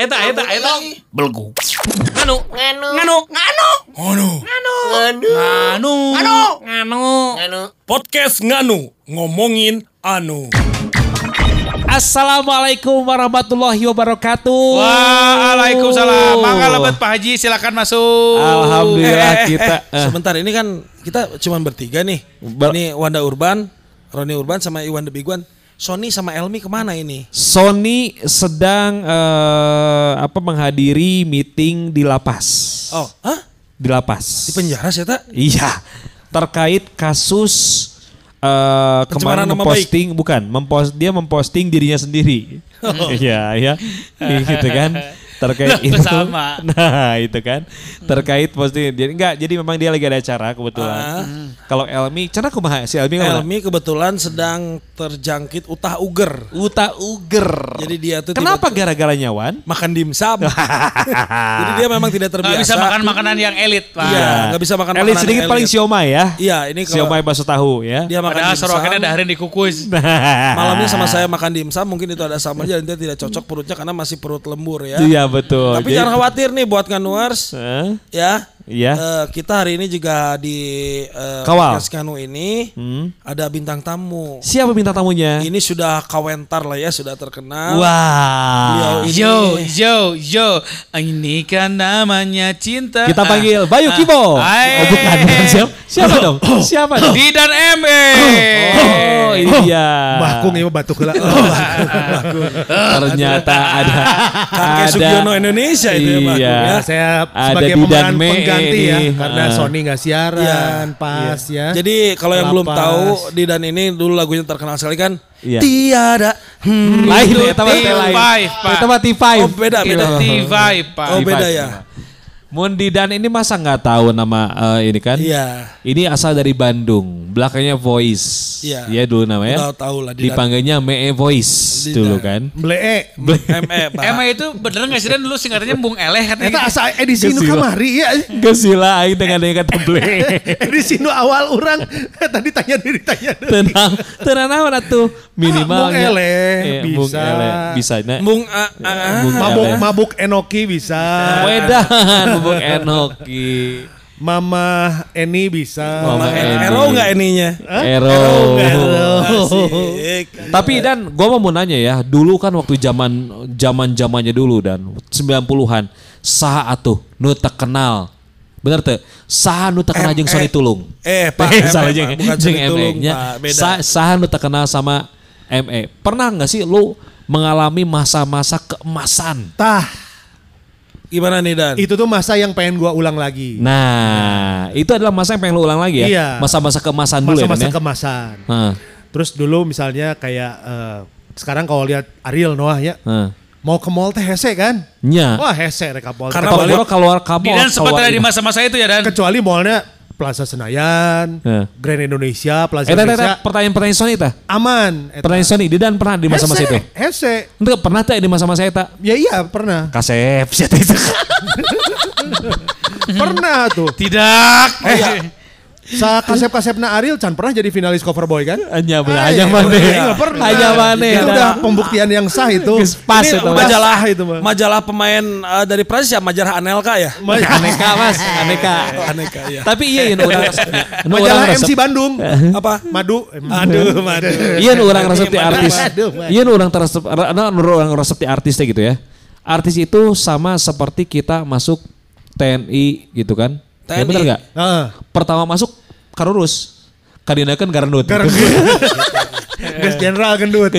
eta eta eta. Belgu. Anu. Nganu. Nganu. Nganu. Anu. Nganu. Anu. Anu. Anu. Nganu. Podcast Nganu ngomongin Anu. Assalamualaikum warahmatullahi wabarakatuh. Waalaikumsalam. Mangga lebat Pak Haji silakan masuk. Alhamdulillah Eh, eh, kita eh, eh, Sebentar ini kan kita cuma bertiga nih. Ber- ini Wanda Urban, Roni Urban sama Iwan One. Sony sama Elmi ke mana ini? Sony sedang eh, apa menghadiri meeting di lapas. Oh, hah? Di lapas. Di penjara sih tak? Iya, terkait kasus eh Pencemaran kemarin nama memposting bukan, mempost dia memposting dirinya sendiri. Iya, iya. gitu kan. Terkait itu. sama. Nah, itu kan. Terkait posting jadi enggak, jadi memang dia lagi ada acara kebetulan. Ah. Kalau Elmi, cara kumaha si Elmi ke mana? Elmi kebetulan sedang terjangkit utah uger. Uta Uger. Jadi dia tuh Kenapa gara-gara nyawan? makan dimsum. Jadi dia memang tidak terbiasa. Nggak bisa makan makanan yang elit, Pak. Iya, nggak bisa makan Elit sedikit paling siomay ya. Iya, ini kalau Siomay bakso tahu ya. dia makan Padahal dimsum. sorokannya daharin di kukus. Malamnya sama saya makan dimsum mungkin itu ada sama aja dia tidak cocok perutnya karena masih perut lembur ya. Iya betul. Tapi jangan khawatir nih buat Nganuars Hah? ya. Iya. Eh, kita hari ini juga di eh, Kawal. Nganu ini Hmm. ada bintang tamu. Siapa minta tamunya? Ini sudah kawentar lah ya, sudah terkenal. Wah. Ini- Yo, yo, yo. Ini kan namanya cinta. Kita panggil Bayu Ah. Kibo. Hai. Oh bukan, bukan. Siapa, siapa dong? Siapa dong? Didan ME. Oh ini dia. Bakung ya batuk heula. Ternyata ada Kakek Sugiono Indonesia itu ya. Iya. Ya, saya Ada sebagai pemeran Me pengganti ya ini. karena Ah. Sony nggak siaran pas ya. Jadi kalau yang belum tahu Didan ini dulu lagunya terkenal sekali kan. Iya. Tiada. Hmm. lain ya, teman lain. T5, Pak. Itu mah T5. Oh, beda, beda. T5, Pak. Oh beda ya. Mondi dan ini masa nggak tahu nama eh, ini kan? Iya. Ini asal dari Bandung, belakangnya Voice. Iya. Iya dulu namanya. Udah tahu lah, Didan. Dipanggilnya Mee Voice Didan. dulu kan. Blee. ME, Pak. Emang itu bener nggak sih Dan dulu singkatannya Bung Eleh katanya. Eta gitu. asa edisi nu kamari ya. Gak sila aing dengan dengan kata ble. edisi nu awal orang tadi tanya diri tanya. Tenang, tenang naon minimalnya. Bung Ele, Bung bisa. Ele, bisa. Nah, Bung A, A, A. Bung Mabuk Ele. mabuk Enoki bisa. Wedan, Bung Enoki. Mama Eni bisa. Mama Eni. Ero nggak ininya? Ero. Tapi dan gua mau nanya ya, dulu kan waktu zaman zaman zamannya dulu dan 90-an saha atuh nu kenal. Bener teu? Saha nu teu kenal jeung Sony Tulung? Eh, Pak, Eh, salah jeung Bukan jeung Sony Tulung, ME-nya. Pak. Beda. Sa- Saha nu teu kenal sama ME? Pernah nggak sih lu mengalami masa-masa keemasan? Tah, Gimana nih Dan? itu tuh masa yang pengen gua ulang lagi. Nah, itu adalah masa yang pengen lu ulang lagi ya? Iya. Masa-masa keemasan dulu Masa-masa ya, Dan, ya? kemasan. Heeh, Terus dulu misalnya kayak eh, sekarang kalau lihat Ariel Noah ya, heeh. mau ke mall teh hese kan? Nya. Wah hese rek ke mall. Karena Kalau keluar kamu Didan sempat ada di masa-masa itu ya Dan. kecuali mallnya Plaza Senayan, Ya. Grand Indonesia, Plaza Eh, teh, Indonesia, teh, pertanyaan-pertanyaan Sony tah? aman. Eta. Pertanyaan Sony, Didan pernah di masa-masa itu? Hese, Hese. Itu pernah tak di masa-masa itu? Ya iya pernah. Kasep, siapa itu? pernah tuh. Tidak. Sa kasep-kasepna Ariel Chan pernah jadi finalis cover boy kan? Hanya Ah, hanya iya, mana? iya, nggak pernah. Hanya mana? Itu udah pembuktian yang sah itu. Pas itu, majalah itu mah. majalah pemain eh, dari Prancis ya majalah Anelka ya. Aneka mas, aneka. Aneka ya. Tapi iya yang orang Majalah. MC Bandung. Apa? Madu. Aduh, madu. Iya orang resep di artis. Iya orang resep, orang resep di artis teh gitu ya. Artis itu sama seperti kita masuk TNI gitu kan. Ya TNI. bener gak? Ah. Pertama masuk karurus. Kadina kan garnut. Gas Jenderal gendut.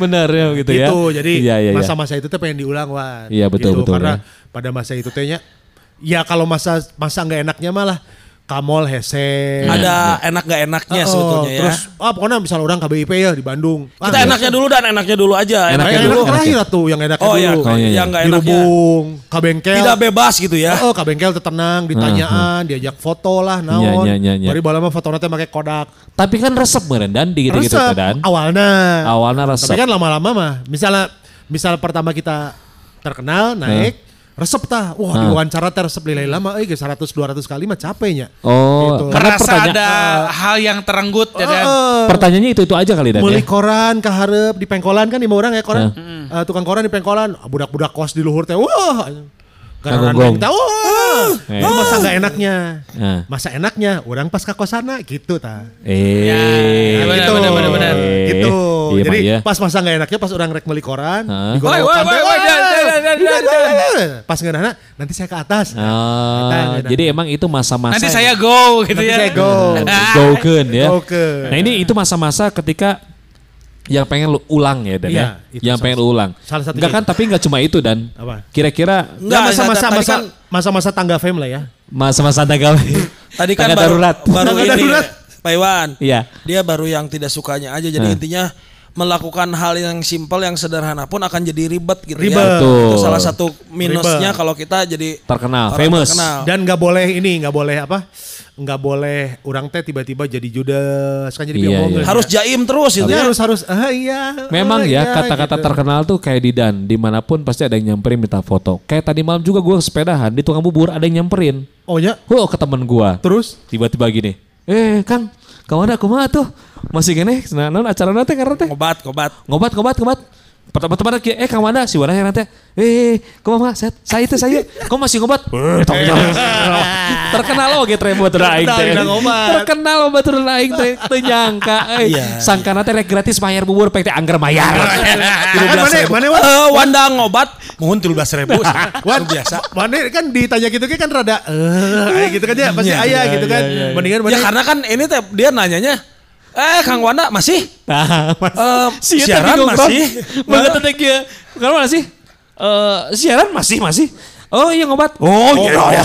Bener ya gitu ya. Gitu, jadi Iya, iya, iya. masa-masa itu tuh pengen diulang Wan. Iya, betul, Gitu, betul, Karena ya. pada masa itu tehnya, ya kalau masa masa nggak enaknya malah Kamol Hese. Ada enak gak enaknya Oh, sebetulnya ya. Terus ah pokoknya misal orang KBIP ya di Bandung. Ah, Kita enaknya dulu dan enaknya dulu aja. Enaknya Yang dulu, enak terakhir tuh, yang enaknya Oh iya, dulu. Oh, iya, iya. yang gak Di enaknya. Rubung, Kabengkel. Tidak bebas gitu ya. Oh, kabengkel tenang, ditanyaan, diajak foto lah, naon. Iya, iya, iya, iya. Bari bala mah foto nanti pakai Kodak. Tapi kan resep meren dan di gitu-gitu Resep, dan. awalnya. Awalnya resep. Tapi kan lama-lama mah, misalnya misal pertama kita terkenal, naik, resep tah. Wah, Nah. diwawancara teh resep lilai lama, eh 100 200 kali mah capeknya. Oh, Gitu. karena Merasa pertanyaan ada hal yang terenggut ya kan. Heeh. pertanyaannya itu itu aja kali dan ya. koran ke hareup di pengkolan kan lima orang ya koran. Eh, tukang koran di pengkolan, budak-budak kos di luhur teh. Wah. Kagonggong. teh, Wah. Eh. Itu masa nggak enaknya. Nah. Masa enaknya orang pas ke kosana gitu ta. Eh. Ya, benar, gitu. benar, benar, benar. Gitu. Iya, Jadi iya. pas masa nggak enaknya pas orang rek meuli koran, Hah? Woi, woi, pas nggak enak, nanti saya ke atas. Oh, Kita jadi emang itu masa-masa Nanti saya go gitu Nanti ya. saya go. Goken ya. Goken. Nah ini itu masa-masa ketika yang pengen lu ulang ya dan Iya, ya. itu Yang pengen lu ulang. salah satunya Enggak kan tapi enggak cuma itu dan. Apa? Kira-kira Enggak masa-masa tadi masa kan- masa-masa tangga fame lah ya. masa-masa tanggal Tadi kan tangga baru, darurat. baru Tangga ini darurat. Pak Iwan. Iya. Dia baru yang tidak sukanya aja. Jadi Hmm. intinya melakukan hal yang simpel yang sederhana pun akan jadi ribet gitu Ribet. ya. Betul. Itu salah satu minusnya Ribet. kalau kita jadi Terkenal, famous. terkenal. Dan nggak boleh ini, nggak boleh apa? Nggak boleh orang teh tiba-tiba jadi judes kan jadi Iya, biomong. iya. Harus jaim terus gitu Ya, ya. harus harus ah iya. Memang ah, ya iya, kata-kata gitu. terkenal tuh kayak di dan di mana pun pasti ada yang nyamperin minta foto. Kayak tadi malam juga gue sepedahan di tukang bubur ada yang nyamperin. Oh ya, Oh ke temen gua. terus Tiba-tiba gini. Eh Kang, ke mana kumaha tuh? Masih gini, nah, non acara nanti karena teh. Ngobat, ngobat. Ngobat, ngobat, ngobat. Pertama-tama kia, eh kang mana? Si Wana yang nanti. Eh, kumaha Set, saya itu saya. Kau masih ngobat? Eh, Terkenal lo gitu rebo teu aing teh. Terkenal. Terkenal lo batur aing teh nyangka. Eh, Iya. sangka nanti rek gratis bayar bubur pek teh anggar bayar. Kan mana mana Wan? Eh, Wanda ngobat, mohon tiga belas ribu. Biasa. Mana kan ditanya gitu kan rada eh gitu kan ya pasti Iya, ayah iya, gitu kan. Mendingan Ya karena kan ini teh dia nanyanya, eh Kang Wanda masih? Nah, Eh, Si eta siaran masih? Banget teh kieu. Kalau masih? Eh, siaran masih masih. Oh iya ngobat. Oh iya iya.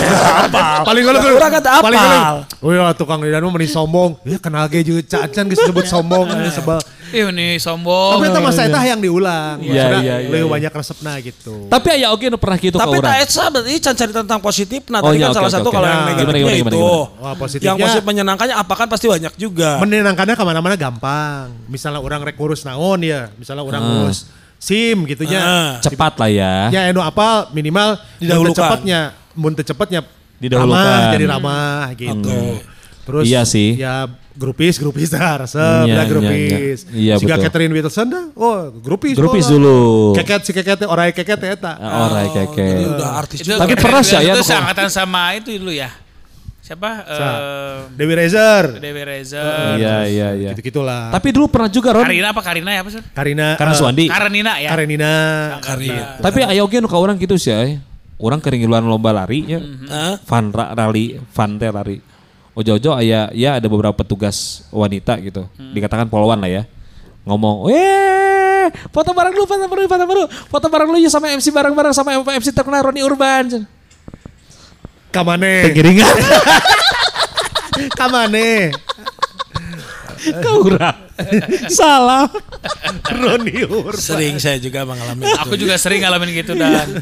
paling kalau Orang kata apal. Paling kalau Oh ya tukang lidan mah meni sombong. Ya kenal ge juga cacan geus disebut sombong ini sebel. Ih ini sombong. Tapi itu masa eta yang diulang. Iya, iya, iya, Leuwih iya. banyak resepna gitu. Tapi aya oge nu pernah kitu ka Tapi tak. Etsa berarti can cari tentang positif. Nah Oh, tadi iya, kan oke, salah oke, satu oke. kalau yang negatifnya gimana, gimana, itu. gimana? Wah, positifnya- Yang positif menyenangkannya apa kan pasti banyak juga. menenangkannya ke mana-mana gampang. Misalnya orang rek ngurus naon ya, misalnya orang Ah. ngurus SIM gitunya. Ah. Cepat lah ya. Ya enu apa minimal Didahulukan. cepatnya, mun cepatnya Didahulukan. ramah, jadi ramah gitu. Terus Iya sih. Ya grupis grupis dah resep Iya, dah iya, grupis. iya. Iya, Siga betul. Catherine Wilson dah. Oh, grupis. Grupis bola. dulu. Keket si keket orai keket eta. Ah, Orai Jadi keke. udah artis Itu juga. Tapi pernah sih, ya, Itu kok. seangkatan sama itu dulu ya. Siapa? Eh Dewi Rezer. Dewi Reza. Iya iya iya. Gitu-gitulah. Tapi dulu pernah juga Ron. Karina apa Karina ya apa sih? Karina Karena eh, Suwandi. Karenina ya. Karenina. Karina. Tapi aya oge nu ka urang kitu sih ay. Urang keringiluan lomba lari nya. Hah? Fan ra- rally, fan teh lari. Ojo-ojo aya ya ada beberapa petugas wanita gitu. Dikatakan polwan lah ya. Ngomong, "Eh, foto bareng dulu, foto bareng, foto bareng. Foto bareng dulu ya sama MC bareng-bareng sama MC terkenal Roni Urban." Kamane. Pengiringan Kamane. ka urang. Salah. Roni Urban. Sering saya juga mengalami Aku juga sering ngalamin gitu dan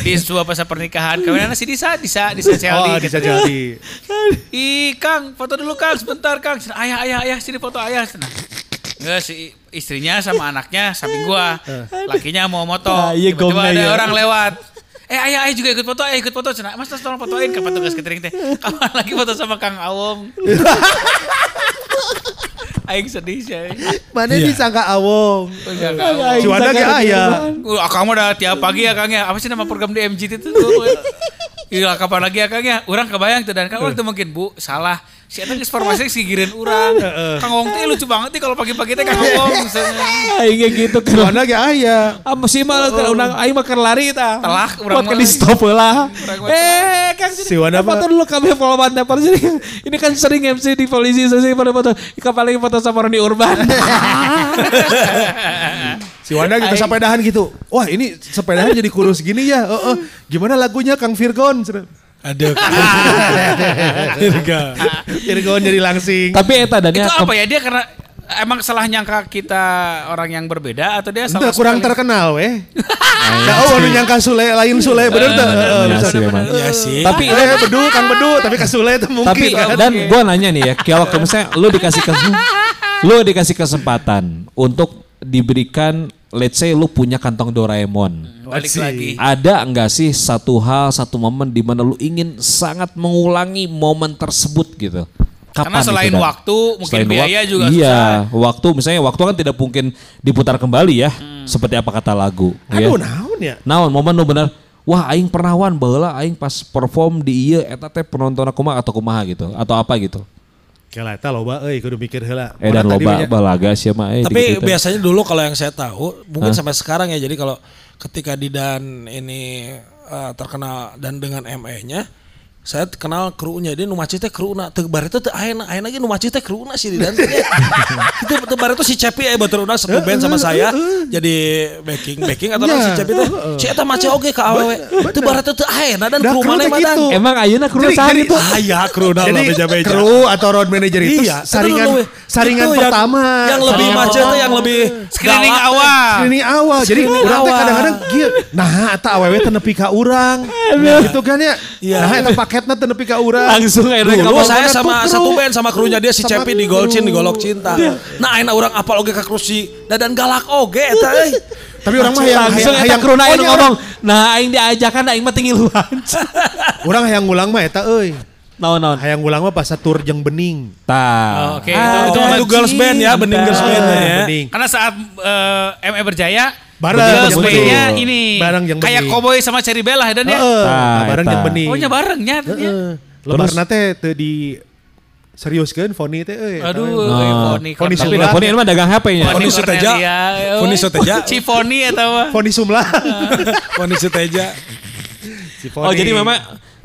di sebuah pasar pernikahan. Kemarin si Disa, Disa, Disa Seldi. Oh, bisa jadi. Ih, Kang, foto dulu Kang, sebentar Kang. Ayah, ayah, ayah, sini foto ayah. Cina. Enggak si istrinya sama anaknya samping gua. Lakinya mau moto. Ah, iya, Tiba-tiba ada ya. orang lewat. Eh ayah, ayah juga ikut foto, ayah ikut foto. Cina, mas tolong fotoin ke petugas catering teh. Kapan lagi foto sama Kang Awong? Aing sedih sih. Mana disangka awong. Enggak, Kang Awong. Si Wanda ge aya. Uh, mah udah tiap pagi ya Kang ya. Apa sih nama program di MGT itu? Iya kapan lagi ya Kang ya? Orang kebayang tuh dan kan orang tuh mungkin Bu salah. Si Eta geus formasi gigireun urang. Kang Wong teh lucu banget nih kalau pagi-pagi teh Kang Wong misalnya. Aing gitu kan. Wanda ge aya. Ah masih mah ke unang aing mah keur lari tah. Telah, urang mah. di stop lah. Urang Eh, Kang Si. Wanda foto dulu kami followan tepar sini. Ini kan sering MC di polisi sering pada foto. Kapan lagi foto sama Roni Urban. Si Wanda gitu sepedahan gitu. Wah ini sepedahan jadi kurus gini ya. Oh, oh. Gimana lagunya Kang Virgon? Cenah. Aduh. Irga. Irgon jadi langsing. Tapi eta dan Itu apa ya dia karena emang salah nyangka kita orang yang berbeda atau dia salah Entah kurang spelling? terkenal weh. Nah, oh anu nyangka Sule lain Sule bener tuh. Heeh, Iya sih, emang. Iya sih. Tapi Eh bedu kan bedu tapi ke Sule itu mungkin. Tapi kan. dan gue nanya nih ya, kayak waktu misalnya lu dikasih ke, lu dikasih kesempatan untuk diberikan, let's say lu punya kantong Doraemon. Balik Asik. lagi. Ada enggak sih satu hal, satu momen di mana lu ingin sangat mengulangi momen tersebut gitu? Karena itu, selain Dan? waktu, mungkin Selain biaya wak- juga Iya, waktu misalnya waktu kan tidak mungkin diputar kembali ya, seperti apa kata lagu. ya. Aduh naon ya. Naon momen lu bener Wah aing pernah wan baheula aing pas perform di ieu eta teh penonton kumaha atau kumaha gitu atau apa gitu. Kela eta loba euy kudu mikir heula. Eh dan loba balaga sih mah eh Tapi dikit-dikit. biasanya dulu kalau yang saya tahu, mungkin sampai sekarang ya. Jadi kalau ketika Didan ini eh, terkenal dan dengan ME-nya, saya kenal krunya dia nu macet teh kruna teu bari teh ayeuna ayeuna ge nu macet teh kruna si Didan teh. Itu teu bari teh si Cepi aya batur urang satu band sama saya jadi backing backing atau Ya, si Cepi teh. Si eta macet oge ka awewe. Teu bari teh ayeuna dan kru kru mana teh madan. gitu. Emang ayeuna kudu Jadi- saha jadi- gitu. Ah ya kruna Jadi lah beja-beja. kru atau road manager itu Iya, saringan itu saringan itu pertama. yang lebih macet tuh yang lebih Screening awal. Screening awal. Jadi orang teh awal. kadang-kadang. Nah, eta awewe teu nepi ka urang. Gitu kan ya. Iya. Nah, eta paketna teu nepi ka urang. Langsung ayeuna Dulu kamu- saya sama satu band sama krunya dia si Sama Cepi di. Golcin di Golok Cinta. Nah, ayeuna urang apal oge ka kru si Dadan Galak oge eta euy. Tapi orang mah yang langsung hayang- hayang- kruna Oh, anu nya ngomong. Nah aing diajakan aing mah tingiluan. Orang hayang ngulang mah eta euy. Naon naon. Hayang ngulang mah pas tur jeung bening. Tah. Oh, Oke, Ah, itu, Itu itu girls band ya, bening girls band ya. Bening. Karena saat eh, ME berjaya, Bareng jeung band-nya bening. ini Bareng jeung kayak bening. Cowboy sama Cherry Bella dan ya. Heeh, bareng eta. jeung bening. Oh, nya barengnya. dan ya. Heeh. Lebarna teh teu di seriuskeun Foni teh euy. eta Aduh, Oh. Foni. Foni dah Foni mah dagang HP-nya. Foni Suteja. Foni Suteja. Cifoni atau apa? Foni Sumlah. Foni Suteja. Oh Foni. jadi memang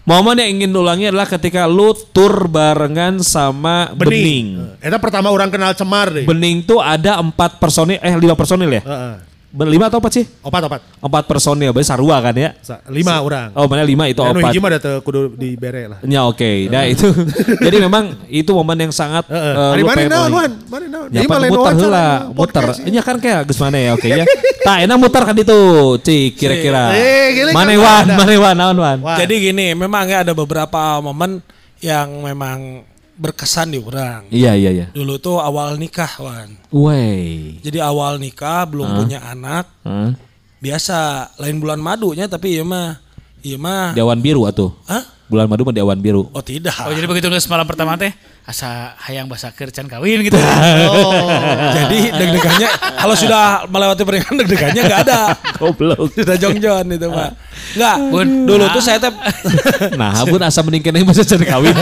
momen yang ingin ulangi adalah ketika lu tur barengan sama Bening. Eta pertama orang kenal Cemar deh. Bening tuh ada empat personil, eh lima personil ya? Heeh. Ben- Lima atau empat sih? Opat opat. Empat personil, berarti sarua kan ya? Sa- Lima orang. Oh mana lima itu Anu opat. hiji mah da teu kudu dibere lah. Ya oke, nah itu. jadi memang itu momen yang sangat Heeh. eh, Ari lu mana naon wan? Mana naon? Ya pan muter heula, podcast muter. ya. Ini kan kayak geus mana ya, oke ya. Tah enak muter kan itu, cik kira-kira. Eh, gini Mana kan wan, ada. mana wan, naon wan. Jadi gini, memang ya ada beberapa momen yang memang berkesan di orang. Iya iya iya. Dulu tuh awal nikah, Wan. Wey. Jadi awal nikah belum punya anak, Hah? biasa lain bulan madunya tapi iya mah iya mah Di awan biru atuh. Hah? Bulan madu mah di awan biru. Oh tidak. Oh jadi begitu geus malam pertama teh asa hayang basa kercan kawin gitu. Jadi deg-degannya kalau sudah melewati pernikahan deg-degannya nggak ada. Goblok. Sudah jongjon itu Pak. Enggak. Bun. Dulu tuh saya teh Nah, bun asa mending kena masa cari kawin.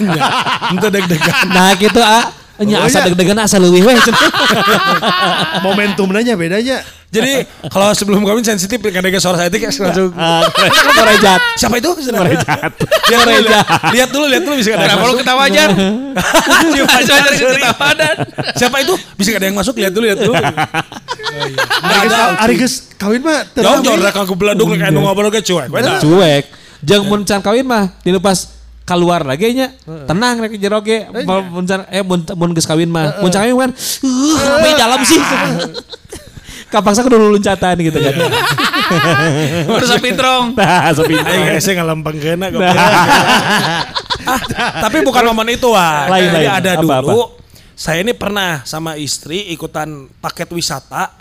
itu deg-degan. nah, gitu ah. Nya Oh, asa iya. deg-degan asa leuwih we. Momentumnya bedanya. Jadi kalau sebelum kawin sensitif kadang suara saya itu kayak langsung Ah, Korejat. siapa itu? Korejat. Ya, lihat, lihat dulu, lihat dulu bisa ada yang Kenapa lu masuk. ketawa aja? Ketawa dan. Siapa itu? Bisa ada yang masuk, lihat dulu, lihat dulu. Ari geus kawin mah teu Jauh jauh rek aku beladung kayak nu ngobrol ke cuek. Cuek. Jeung mun can kawin mah dinu pas keluar lagi nya tenang rek jero ge mun can eh mun mun geus kawin mah mun kawin kan uh dalam sih kapaksa kudu loncatan gitu kan Terus pintrong. nah sepi Ayo saya ngalampang kena kok. Ah, tapi bukan momen itu wah. Lain, lain. ada Apa, dulu. Saya ini pernah sama istri ikutan paket wisata.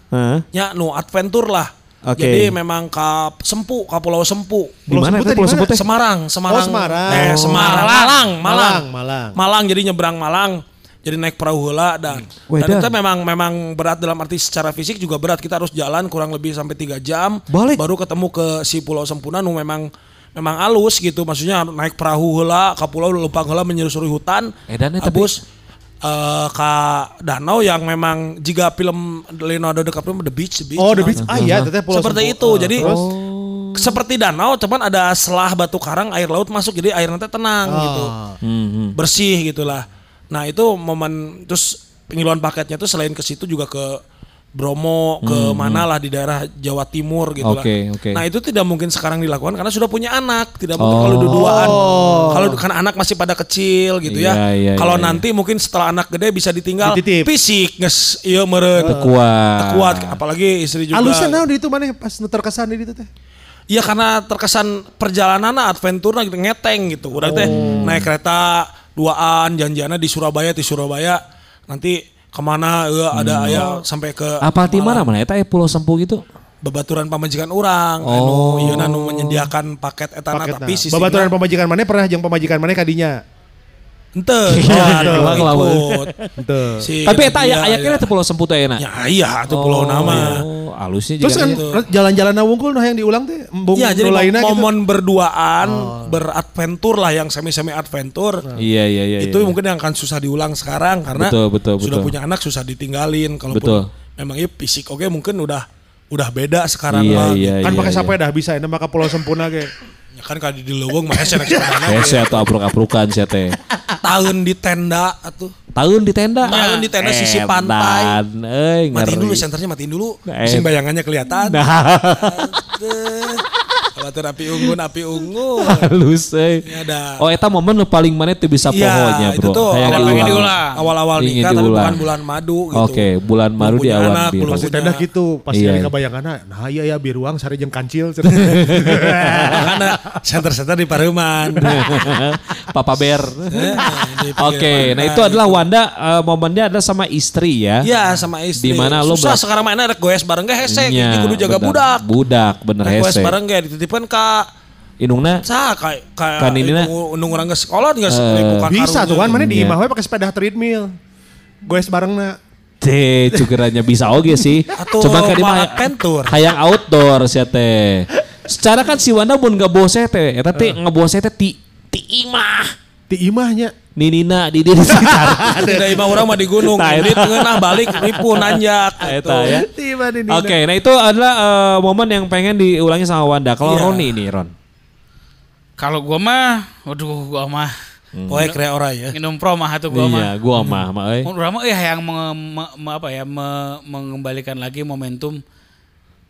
Nya nu adventure lah. Oke. Jadi memang ke Sempu, ke Pulau Sempu. di mana itu pulau sebut teh Semarang, Semarang. Oh, Semarang. Eh, Oh. Semarang. Malang, Malang. Malang. Malang jadi nyebrang Malang. Jadi naik perahu heula dan Wedan. dan itu memang memang berat dalam arti secara fisik juga berat. Kita harus jalan kurang lebih sampai tiga jam Balik. baru ketemu ke si Pulau Sempuna nu memang memang alus gitu. Maksudnya naik perahu heula ke pulau lempang heula menyusuri hutan. Edan eta, abus eh, ke danau yang memang jika film Leonardo DiCaprio The Beach, The Beach. Oh, The Beach. Ah iya, teteh pulau seperti itu. Ah, jadi terus? seperti danau, cuman ada selah batu karang, air laut masuk, jadi air nanti tenang gitu, Hmm, bersih gitulah. Nah itu momen terus pengiluan paketnya tuh selain ke situ juga ke Bromo ke mana lah di daerah Jawa Timur gitu lah. Oke, oke. Nah itu tidak mungkin sekarang dilakukan karena sudah punya anak, tidak mungkin kalau Oh. Kalau kan anak masih pada kecil gitu Iya, ya. iya, kalau iya, nanti mungkin setelah anak gede bisa ditinggal Dititip. fisik nges iya meureun. Kuat. kuat apalagi istri juga. Alusnya naon di itu mana pas terkesan di itu teh. Iya karena terkesan perjalanan adventure gitu ngeteng gitu. Udah teh Oh. naik kereta duaan janjiannya di Surabaya di Surabaya nanti ke mana ya, ada Hmm. aya sampai ke Apa di mana mana eta eh, Pulau Sempu gitu? bebaturan pamajikan orang Oh. anu ieu anu menyediakan paket etana Paket tapi nah. Babaturan pemajikan mana pernah jeung pemajikan mana kadinya. Iya, jangan doang lah, ikut. Henteu. Si Tapi eta aya aya ya. kira teh Pulau Sempu teh enak. Ya iya tuh pulau nama. Oh, alusnya Terus juga kan jalan-jalan wungkul nah yang diulang teh embung Iya jadi nu lainna gitu. momen berduaan beradventur lah yang semi-semi adventure. Iya iya iya. itu iya. mungkin yang akan susah diulang sekarang karena Betul, betul, sudah punya anak susah ditinggalin kalaupun Betul. memang iya fisik oke mungkin udah udah beda sekarang Iya, mah. iya. kan pakai sepeda bisa ini maka pulau sempurna ge. Ya kan kalau di Leuweung mah hese Hese ge. atau abruk-abrukan sia teh. tahun di tenda atuh Tahun di tenda. Tahun di tenda sisi pantai. Edan, euy, matiin dulu senternya matiin dulu Eh. mesin bayangannya kelihatan Nah, kalau api unggun api unggun halus. Ini ada Oh, eta momen nu paling mana tuh bisa pohonya, itu Bro. tuh Hayang awal diulang. awal-awal Ingin nikah tapi bukan bulan madu gitu. Oke, bulan Belum maru di awan anak, biru. Pasti tenda gitu, pasti Iya. ada kebayanganna. Nah iya ya biruang sare jeung kancil. Makanya center-center di Pareman. Papa Bear. Oke, nah itu adalah Wanda eh, momennya adalah sama istri ya. Iya sama istri. Di mana lo Susah sekarang mainnya ada goes bareng gak hese. Gigi kudu jaga bener. budak. Budak, bener Ada goes bareng gak dititipkan ke Inungna Sa kayak kayak Kan ini na- undung orang ke sekolah nggak Eh, selingkuh Bisa tuh kan mana di Iya. imah pakai sepeda treadmill. Goes barengna. teh cukurannya bisa oke sih. Atau Cuma kan adventure. hayang outdoor sih teh. Secara kan si Wanda pun nggak bose teh, eta teh nggak bose teh ti ti imah. Di imahnya. Ninina di di di sekitar. Tidak imah orang mah di gunung. Nah, Di tengah balik nipu nanjak. gitu. Eta ya. Tiba di Oke, nah itu adalah eh, momen yang pengen diulangi sama Wanda. Kalau Iya. Roni ini, Ron. Kalau gua mah, waduh gua mah Poek rea ora ya. minum pro mah atuh gua mah. Iya, gua mah mah euy. Mun urang mah eh yang me- me- me- apa ya me- mengembalikan lagi momentum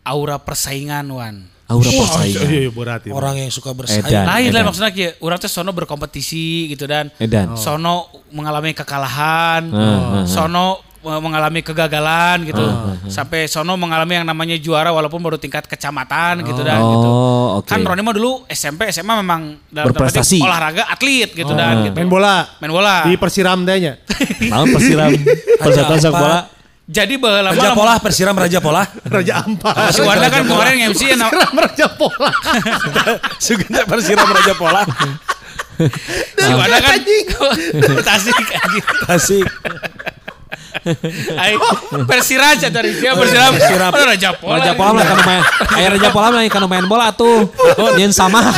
aura persaingan wan. Aura Iya persaingan. iya berat ya. Orang yang suka bersaing. Edan. Lain lah maksudnya kieu, urang teh sono berkompetisi gitu dan Edan. sono mengalami kekalahan, Ah, ah, sono mengalami kegagalan gitu. Sampai sono mengalami yang namanya juara walaupun baru tingkat kecamatan gitu dan gitu. Oh, oke. Kan Roni mah dulu SMP SMA memang dalam Berprestasi. olahraga atlet gitu dan gitu. Main bola. Main bola. Di persiram tehnya. Naon persiram persatuan sepak bola. Jadi baheula Raja Pola, Persiram Raja Pola. Raja Ampat. Si Wanda kan kemarin MC ya. na- Raja Pola. Sugenda Persiram Raja Pola. Si Wanda kan Tasik anjing. Ai Persiraja tadi dia Persiram. Persiram. Ada Raja Pola. Raja Pola lah kan main. Aya Raja Pola lah kan main bola tuh. Nyen sama.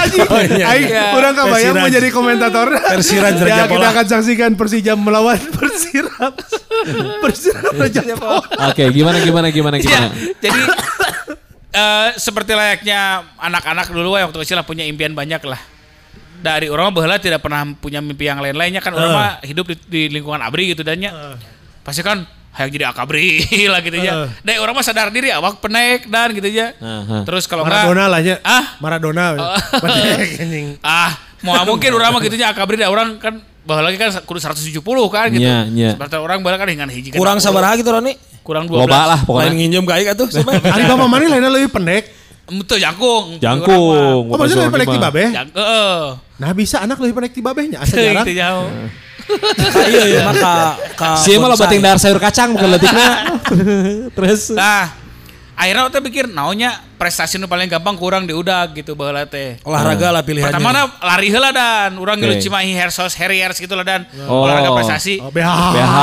Iya. kurang kebayang mau jadi komentator. Persiraj Raja Ya kita Pola. akan saksikan Persija melawan Persiram. Persiram Raja Pola. Oke, gimana gimana gimana Iya. gimana. Jadi eh, seperti layaknya anak-anak dulu waktu kecil lah punya impian banyak lah. Dari orang baheula tidak pernah punya mimpi yang lain-lainnya kan orang mah hidup di, di lingkungan abri gitu dan nya. Pasti kan hayang jadi akabri lah gitu ya. Dan orang mah sadar diri awak penek dan gitu ya. Aha. Terus kalau enggak Maradona lah ya. Ah? Maradona. Anjing. ah mau mungkin orang mah gitu nya akabri da orang kan bahwa lagi kan kudu 170 kan gitu. Nya, nya. Seperti orang bahkan dengan hiji Kurang sabaraha gitu Roni. Kurang 12. Loba lah Lain pokoknya. nginjem ka aing atuh. Ari Bama Mani lainnya lebih pendek. Itu jangkung. Jangkung. Oh maksudnya lebih pendek ti babeh? Jang, heeh. Nah bisa anak lebih pendek ti babehnya. Asa jarang. teu jauh. Iya iya maka ka Si mah lo bating dahar sayur kacang bukan letikna. Terus Nah, akhirnya kita pikir naunya prestasi nu paling gampang kurang diudag gitu baheula teh. olahraga lah pilihannya. Pertama na lari heula dan urang Oke. ngilu Cimahi Hersos Harriers gitu lah dan Oh. olahraga prestasi. Oh, BH. BH.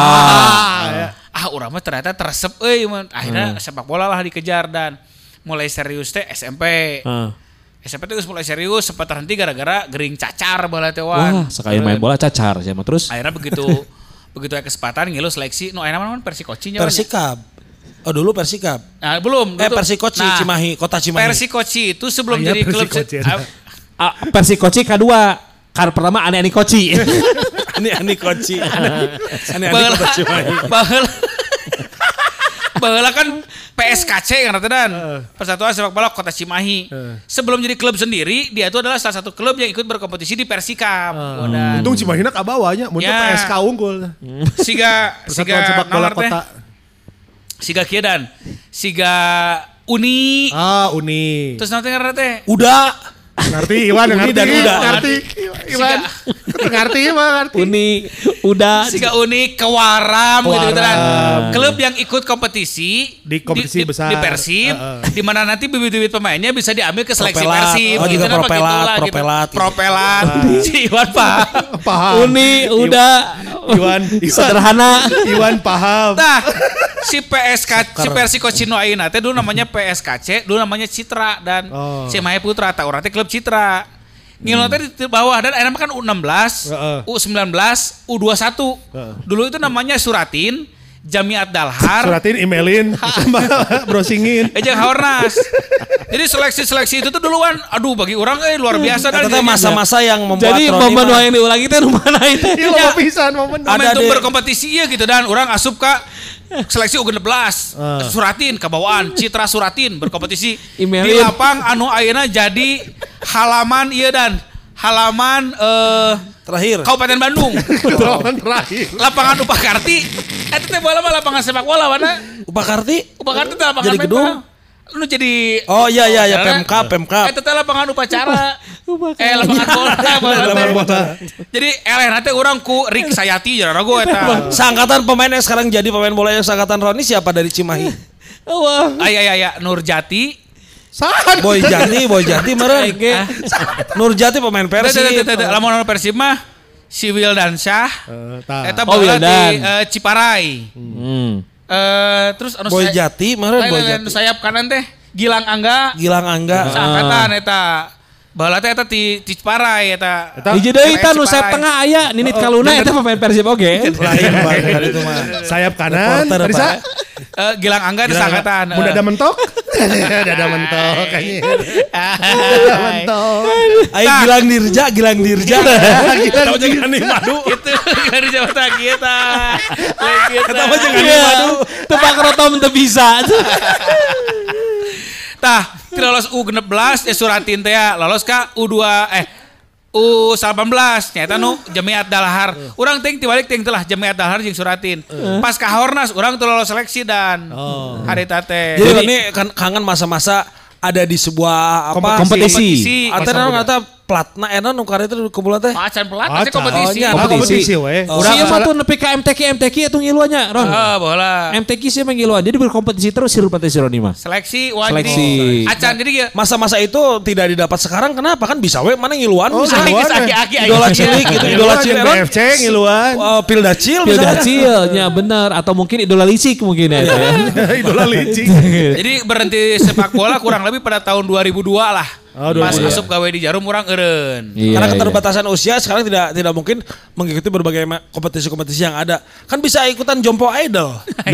Ah, urang mah ternyata teresep euy akhirnya sepak bola lah dikejar dan mulai serius teh SMP. Ah. SMP geus mulai serius sempat terhenti gara-gara gering cacar baheula teh wan. Wah, sekali main bola cacar sih mah terus. Akhirnya begitu begitu ada kesempatan ngilu seleksi nu ayeuna mah Persikoci nya. Persikab. Oh dulu Persikab. Nah, belum. Eh, Persikoci, Cimahi, kota Cimahi. Persikoci itu sebelum Ah, iya, jadi klub Persikoci. Ah, Ah, versi koci kedua. Kar pertama aneh-aneh koci. Ini ani koci. Ani ani baheula kota Cimahi. Baheula kan PSKC kan rata dan Persatuan Sepak Bola Kota Cimahi. Sebelum jadi klub sendiri, dia itu adalah salah satu klub yang ikut berkompetisi di Persikap. Wadah. Untung Cimahina kabawanya, mun teu Ya. PSK unggul. Siga Persatuan siga Sepak Bola. Kota. Siga kieu dan siga Uni. Ah, Uni. Terus nanti teh Udah. Ngerti Iwan, Uni ngerti. dan udah. Ngerti. Iwan. Ngerti Iwan, ngerti. Uni udah Siga Uni Kewaram gitu gitu kan. Klub yang ikut kompetisi Di kompetisi besar. di Persib Heeh. di mana nanti bibit-bibit pemainnya bisa diambil ke seleksi Propelat. Persib Oh, juga nah, propelat, begitulah gitu. propelat gitu. Propelat. Si Iwan Pak. Paham. Uni udah Iwan, Iwan. sederhana. Iwan paham. Nah, si PSK si Persiko Cino Aina teh dulu namanya PSKC, dulu namanya Citra dan Oh. Cimahi Putra, tak urang teh klub Citra. Ngilon teh di bawah dan akhirnya kan U16, Heeh. U19, U21. Dulu itu namanya Suratin, Jamiat Dalhar, Suratin, emailin, browsingin. Ejeng Haornas. Jadi seleksi-seleksi itu tuh duluan, aduh bagi orang eh luar biasa dan Ternyata masa-masa yang membuat Jadi momen yang diulangi itu mana itu? Iya, lo pisan momen. Ada deh. berkompetisi ya gitu dan orang asup ke seleksi U16 Suratin kebawaan Citra Suratin berkompetisi di Emailin. lapang anu ayeuna jadi halaman iya dan halaman eh Terakhir. Kabupaten Bandung Lawan terakhir. lapangan Upakarti itu teh bola mah lapangan sepak bola mana Upakarti? Upakarti teh lapangan Jadi gedung? lu jadi Oh iya iya ya Karena- Pemkap Pemkap. Eta teh lapangan upacara. eh lapangan bola. Lapangan bola. Jadi eleh nanti orang ku Rik Sayati jadi ragu eta. Seangkatan pemain yang sekarang jadi pemain bola yang seangkatan Roni siapa dari Cimahi? Wah. Aya aya aya Nurjati. Sahan. Boy Jati, Boy Jati meren. Nur Jati pemain Persib. Lamun anu Persib mah si Wildan Syah. Eh. Eta Oh, bola di eh, Ciparai. Hmm. Eh terus anu Boy Jati meren Boy Jati. sayap kanan teh Gilang Angga. Gilang Angga. Seangkatan eta. Bala teh eta ti ti Ciparai eta. Eta- Hiji deui nu sayap tengah aya Ninit Kaluna eta pemain Persib oge. Lain banget itu mah. Sayap kanan. Tadi Pak. sa. Eh, Gilang Angga itu seangkatan. Mun eh. ada mentok. Dada mentok kayaknya. Dada mentok. Ayo Gilang Dirja, Gilang Dirja. Kita jangan nih madu. Gitu dari Jawa Tengah kita. Kata mah jangan madu. Tebak rotom teu bisa. Tah, ti lolos U16 ya Suratin teh ya lolos ka U2 eh U18 nyata nu Jamiat Dalhar. Urang ting tibalik ting telah Jamiat Dalhar jeung Suratin. Pas ka Hornas urang teu lolos seleksi dan hari teh. Jadi Roni kan kangen masa-masa ada di sebuah apa kompetisi. Atau nang kata platna enak nu kareta di kumpulan teh. Macan pelat pasti kompetisi. oh, nya. Kompetisi. kompetisi we. Urang Urang Siapa tuh nepi ka MTQ MTQ itu ngiluannya Ron. Ah, bola. MTQ sih emang ngiluan. Jadi berkompetisi terus si Rupati si Roni mah. Seleksi wah Seleksi. acan jadi ya. Masa-masa itu tidak didapat sekarang kenapa kan bisa we mana ngiluan Oh, bisa. ngiluan. Aki-aki Idola cilik gitu, idola cilik. BFC ngiluan. Uh, Pilda Cil Pilda misalnya. Cilnya bener atau mungkin idola lisik mungkin ya. itu ya. Idola licik. Jadi berhenti sepak bola kurang lebih pada tahun 2002 lah. Oh, Pas 2002. asup gawe di Jarum orang eureun. Iya, Karena iya. keterbatasan usia sekarang tidak tidak mungkin mengikuti berbagai kompetisi-kompetisi yang ada. Kan bisa ikutan Jompo Idol.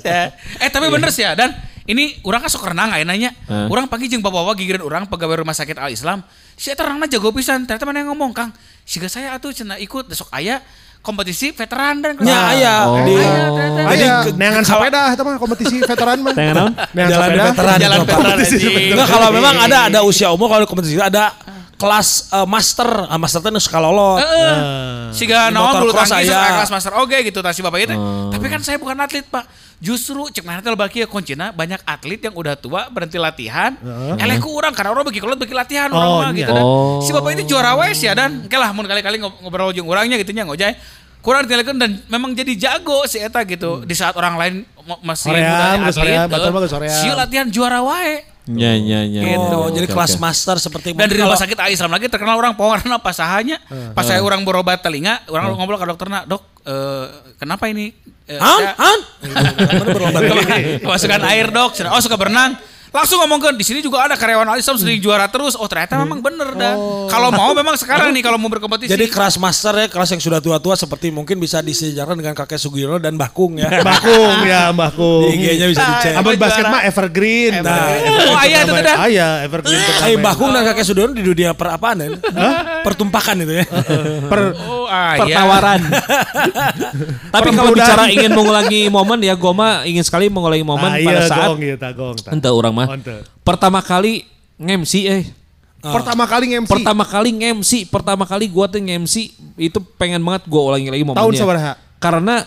Eh tapi bener sih ya dan ini orang kan sok renang ayeuna nya. Hah? Urang pagi jeung bawa-bawa gigireun urang pegawai rumah sakit Al Islam. Si eta renangna jago pisan. Ternyata mana yang ngomong, Kang? Siga saya atuh cenah ikut besok aya kompetisi veteran dan Ya, aya. Oh. Di, Aya, ternyata. Aya ke- neangan sepeda eta mah kompetisi veteran mah. Tengen naon? Neangan Jalan sepeda. veteran. Jalan veteran. Enggak kalau memang ada ada usia umur kalau di kompetisi ada kelas eh, master, ah, master itu sekalolot. Heeh. Siga Di naon bulu tangkis aya kelas master oge gitu tah si bapak itu. Tapi kan saya bukan atlet, Pak. Justru cek mana teh baki ya kuncina banyak atlet yang udah tua berhenti latihan. Eleh ku urang karena orang bagi kolot bagi latihan orang Oh, mah iya. gitu dan Oh. si bapak itu juara wes ya dan oke lah mun kali-kali ngob- ngobrol jeung urangnya gitu nya ngojay. Kurang ditinggalkeun dan memang jadi jago si eta gitu di saat orang lain masih Sorean, muda atlet. sorean. Si latihan juara wae. Ya ya ya. Gitu. Oh, jadi kelas oke. master seperti Dan di mungkin rumah kalau- sakit Al Islam lagi terkenal orang pengeluaran apa sahanya. Pas saya orang berobat telinga, orang ngobrol ke dokternya, dok, eh, kenapa ini? Eh, Han, Han. Mana berobat telinga? Kemasukan air dok, oh suka berenang. Langsung ngomong ke di sini juga ada karyawan Al Islam sering juara terus. Oh ternyata memang bener dah. Kalau mau memang sekarang nih kalau mau berkompetisi. Jadi kelas master ya, kelas yang sudah tua-tua seperti mungkin bisa disejarkan dengan kakek Sugiono dan Bakung ya. Bakung ya, Bakung. Di IG-nya bisa dicek. Ah, Amun Juara. basket mah evergreen. Nah, oh ayah itu dah. Aya evergreen. Ay, Bakung dan kakek Sugiono di dunia per apaan ya? Pertumpakan itu ya. Per Oh, ah, iya. pertawaran. Tapi kalau bicara ingin mengulangi momen ya gue mah ingin sekali mengulangi momen Ah, pada iya, saat gong gitu, gong. ente orang mah ente. pertama kali nge-MC eh Pertama kali nge-MC. pertama kali nge-MC pertama kali gua tuh nge-MC itu pengen banget gua ulangi lagi momennya Tahun sabaraha? karena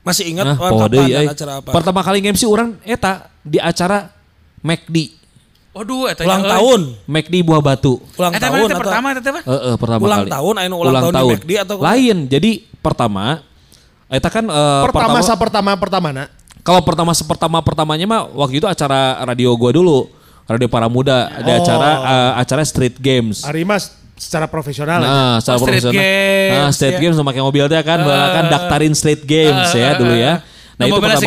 Masih ingat nah, kapan dan eh. acara apa? pertama kali nge-MC orang eta di acara McD Waduh, eta Ulang euy. tahun. McD Buah Batu Ulang Eta tahun mana teh atau pertama eta teh, Pak? Eh, eh, pertama Ulang kali. tahun, anu ulang tahun di McD atau lain jadi pertama eta kan eh, pertama sa pertama pertama nak. Kalau pertama sepertama pertamanya mah waktu itu acara radio gua dulu, radio para muda, ada Oh. acara eh, acara street games. Ari mas secara profesional. ya. Nah, secara Oh, street profesional. games, Nah, street ya. games sama pakai mobil teh kan, kan daftarin street games ya dulu ya. Nah, itu pertama-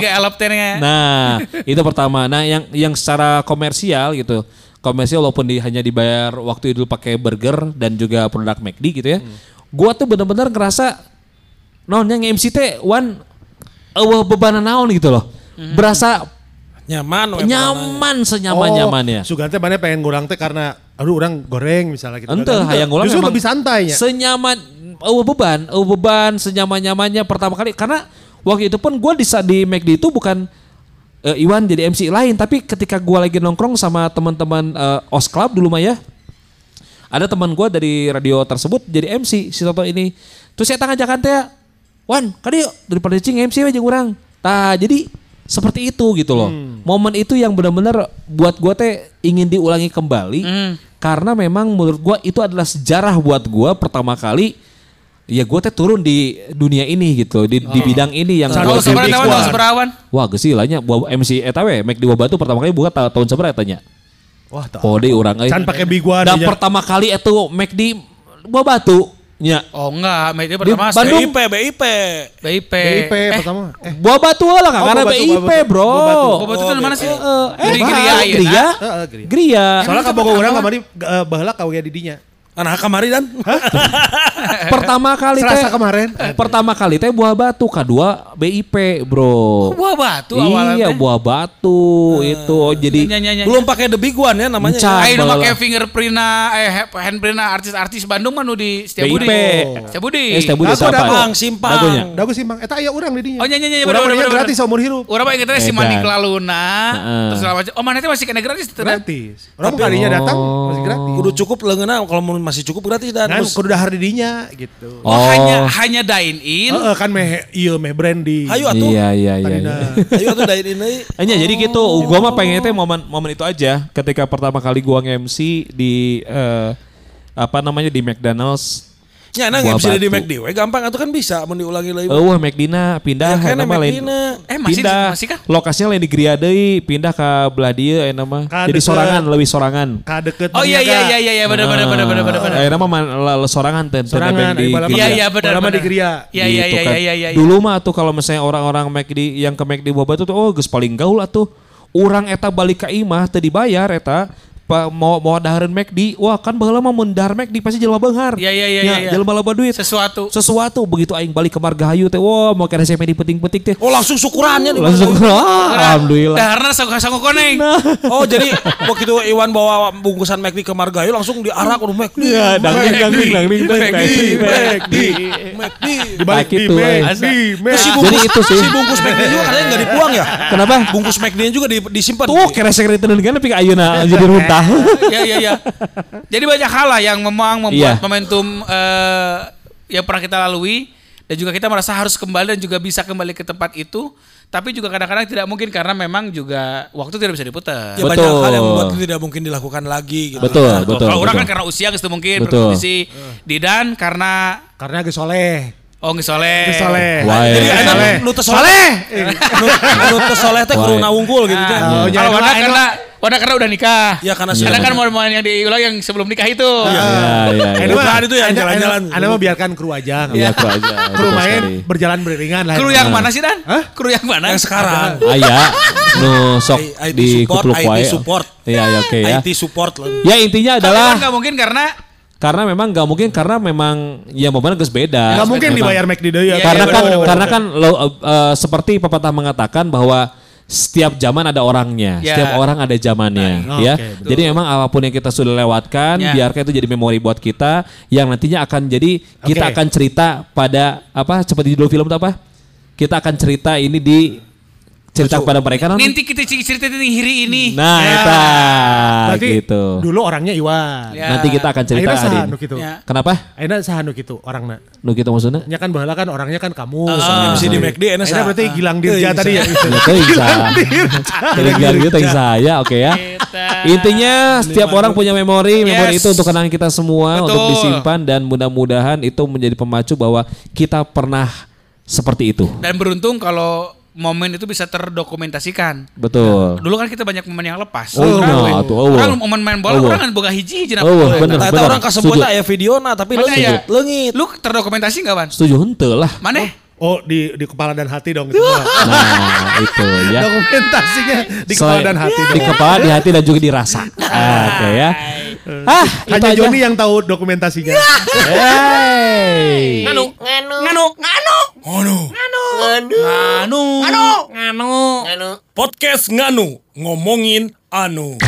nya. Nah, itu pertama. Nah, yang yang secara komersial gitu. Komersial walaupun di, hanya dibayar waktu itu pakai burger dan juga produk McD gitu ya. Gua tuh bener-bener ngerasa non yang MC teh one eueuh beban naon gitu loh. Berasa Nyaman. we, nyaman senyaman-nyamannya. Oh, Sugan teh mana pengen ngurang teh karena aduh orang goreng misalnya gitu. Ente kan. hayang ulang Justru lebih santainya. Senyaman eueuh beban, eueuh beban senyaman-nyamannya pertama kali karena waktu itu pun gua di di McD itu bukan eh, Iwan jadi MC lain, tapi ketika gua lagi nongkrong sama teman-teman eh, OS Club dulu mah ya. Ada teman gua dari radio tersebut jadi MC si Toto ini. Terus saya tangajakan teh, Wan, kadi yuk daripada cing MC aja kurang. Nah, jadi seperti itu gitu loh. Momen itu yang benar-benar buat gua teh ingin diulangi kembali karena memang menurut gua itu adalah sejarah buat gua pertama kali ya gua teh turun di dunia ini gitu di, di bidang ini yang seberapa jadi- tahun? Wah, gesi lahnya MC eta we make di Batu pertama kali buka ta- tahun seberapa tanya. Wah, tak. Kode urang euy. Can pakai biguan Dan pertama kali itu make di Buah Batu nya. Oh enggak, itu pertama Bandung. BIP. BIP, BIP. BIP. Eh, pertama. Eh, Buah Batu lah kan Oh, karena Batu, BIP, Buah Batu. Bro. Buah Batu. Itu di mana sih? Eh, eh, Di Gria, Gria. Heeh, Gria. Soalnya kabogo urang kamari uh, baheula kawe di dinya. Anak kamari dan. Pertama kali teh. Kemarin. Pertama kali teh Buah Batu, kedua BIP, Bro. Buah batu awalnya. Iya, teh. Buah Batu itu. Oh, jadi Nya, nya, nya, nya. Belum pakai the big one ya namanya. Ayo nu Bala. make fingerprintna eh handprintna artis-artis Bandung mah nu di Setiabudi. BIP. Setiabudi. Eh, Setiabudi Dago, siapa? Simpang. Dagonya. Dagu simpang. Eta aya urang di dinya. Oh, nya, nya, nya, Urang mah gratis seumur hidup. Urang mah ingetnya si Edan. Manik Laluna. Heeh. Terus macam. Oh, mana teh masih kena gratis? Gratis. Orang kalinya datang masih gratis. Kudu cukup leungeuna kalau mau masih cukup gratis dan. Kan kudu dahar di dinya gitu. Oh, hanya hanya dine in. Heeh kan meh ieu meh branding. Hayu atuh. Iya, iya, iya. Iya. Ayo atuh dari ini. Hanya jadi gitu, gua mah pengennya teh momen momen itu aja ketika pertama kali gua nge-MC di eh, apa namanya di McDonald's. Ya nah Buah bisa di. McD we gampang atuh kan bisa mun diulangi lagi. Oh, wah McDina pindah Ya, nama lain. McD-na. Eh, masih- pindah. masih kah? Lokasinya lain di Gria deui, pindah ke belah dieu aya nama. Jadi deket. sorangan, lebih sorangan. Ka deket Oh iya iya iya iya iya benar benar benar benar benar. Ayo nama sorangan teh teh Sorangan, di. Iya iya benar Lama di Gria. Iya iya Gitu iya kan. iya iya. iya. Dulu mah tuh kalau misalnya orang-orang McD yang ke McD Boba tuh oh geus paling gaul atuh. Urang eta balik ke imah teu dibayar eta pa, mau mau dahareun McD. Wah, kan baheula mah mun dahar McD pasti jelema beunghar. Iya, iya, iya, Nya, iya. Jelema loba duit. Sesuatu. Sesuatu begitu aing balik ke Margahayu teh wah mau kena SMP di peting-peting teh. Oh langsung syukurannya di Langsung ah, alhamdulillah. Karena sanggup sanggup koneng. Oh jadi waktu itu Iwan bawa bungkusan McD ke Margahayu langsung diarak udah McD. Ya, dangding dangding dangding. McD. McD. Di balik Nah, di gitu, eh. McD. Terus si McD. bungkus, Jadi itu sih. si bungkus McD juga katanya nggak dibuang ya? Kenapa? Bungkus McD juga di, disimpan. Tuh keresek itu kan tapi ayeuna jadi runtah. Iya iya iya. Jadi banyak hal lah yang memang membuat Iya. momentum eh, yang pernah kita lalui dan juga kita merasa harus kembali dan juga bisa kembali ke tempat itu. Tapi juga kadang-kadang tidak mungkin karena memang juga waktu tidak bisa diputar. Ya banyak Betul. hal yang membuat itu tidak mungkin dilakukan lagi gitu. Betul, Nah, betul. Kalau orang betul. kan karena usia gitu mungkin Betul. berkondisi. Didan karena Karena ge soleh. oh nggak soleh. Ge soleh. Jadi enak Soleh. nu teu soleh. Teu soleh teh kudu Wah. nawungkul gitu Nah, teh. Oh, lain karena karena udah nikah. Ya karena Karena kan mau yang diulang yang sebelum nikah itu. Ya, ya, ya. Ini Bukan itu yang jalan-jalan. Anda mau biarkan kru aja. Iya, aku aja. Kru main berjalan beriringan lah. Kru yang mana sih Dan? Hah? Kru yang mana? Yang sekarang. Aya, nu sok IT di support, kupluk IT wae. support. Iya, ya, oke ya. IT support. Ya intinya adalah nggak mungkin karena karena memang nggak mungkin karena memang ya momennya geus beda. Enggak mungkin Memang. dibayar McD deui ya. Iya, Karena iya, kan karena kan lo, eh, seperti pepatah mengatakan bahwa setiap zaman ada orangnya, Ya. setiap orang ada zamannya, Nah, ya. oke, jadi memang apa pun yang kita sudah lewatkan, Ya. biarkan itu jadi memori buat kita, yang nantinya akan jadi kita Oke. akan cerita pada apa seperti judul film itu apa? Kita akan cerita ini di cerita kepada mereka. non? Nanti kita cerita tentang hiri ini. Nah, Ya. eta Berarti gitu. dulu orangnya Iwan. Ya. Nanti kita akan cerita Akhirnya hari saha ini. nu kitu. Ya. Kenapa? Akhirnya saha nu kitu orangna. Nu gitu maksudnya? Nya kan baheula kan orangnya kan kamu. MC di McD enak Akhirnya berarti Gilang Dirja tadi ya. Itu bisa. Gilang gitu yang saya, oke ya. Intinya setiap orang punya memori, memori itu untuk kenangan kita semua untuk disimpan dan mudah-mudahan itu menjadi pemacu bahwa kita pernah seperti itu. Dan beruntung kalau momen itu bisa terdokumentasikan. Betul. Dulu kan kita banyak momen yang lepas. Oh, orang, nah, tuh, oh, orang momen main bola, Oh, orang wah. kan boga hiji-hiji. Oh, wah, bener. Nah, eta orang kasebut setuju. aya videona tapi leungit, ya. leungit. Lu terdokumentasi gak, Wan? Setuju henteu lah. Mana? Oh di di kepala dan hati dong gitu. Nah, itu ya. Dokumentasinya di kepala Selain- dan hati Di dong. kepala, di hati dan juga dirasa. Oke ya. Ah, Hanya. Joni yang tahu dokumentasinya. Hey. Nganu, nganu, nganu, nganu, Nganu. Anu. nganu, nganu, nganu. Podcast Nganu ngomongin anu.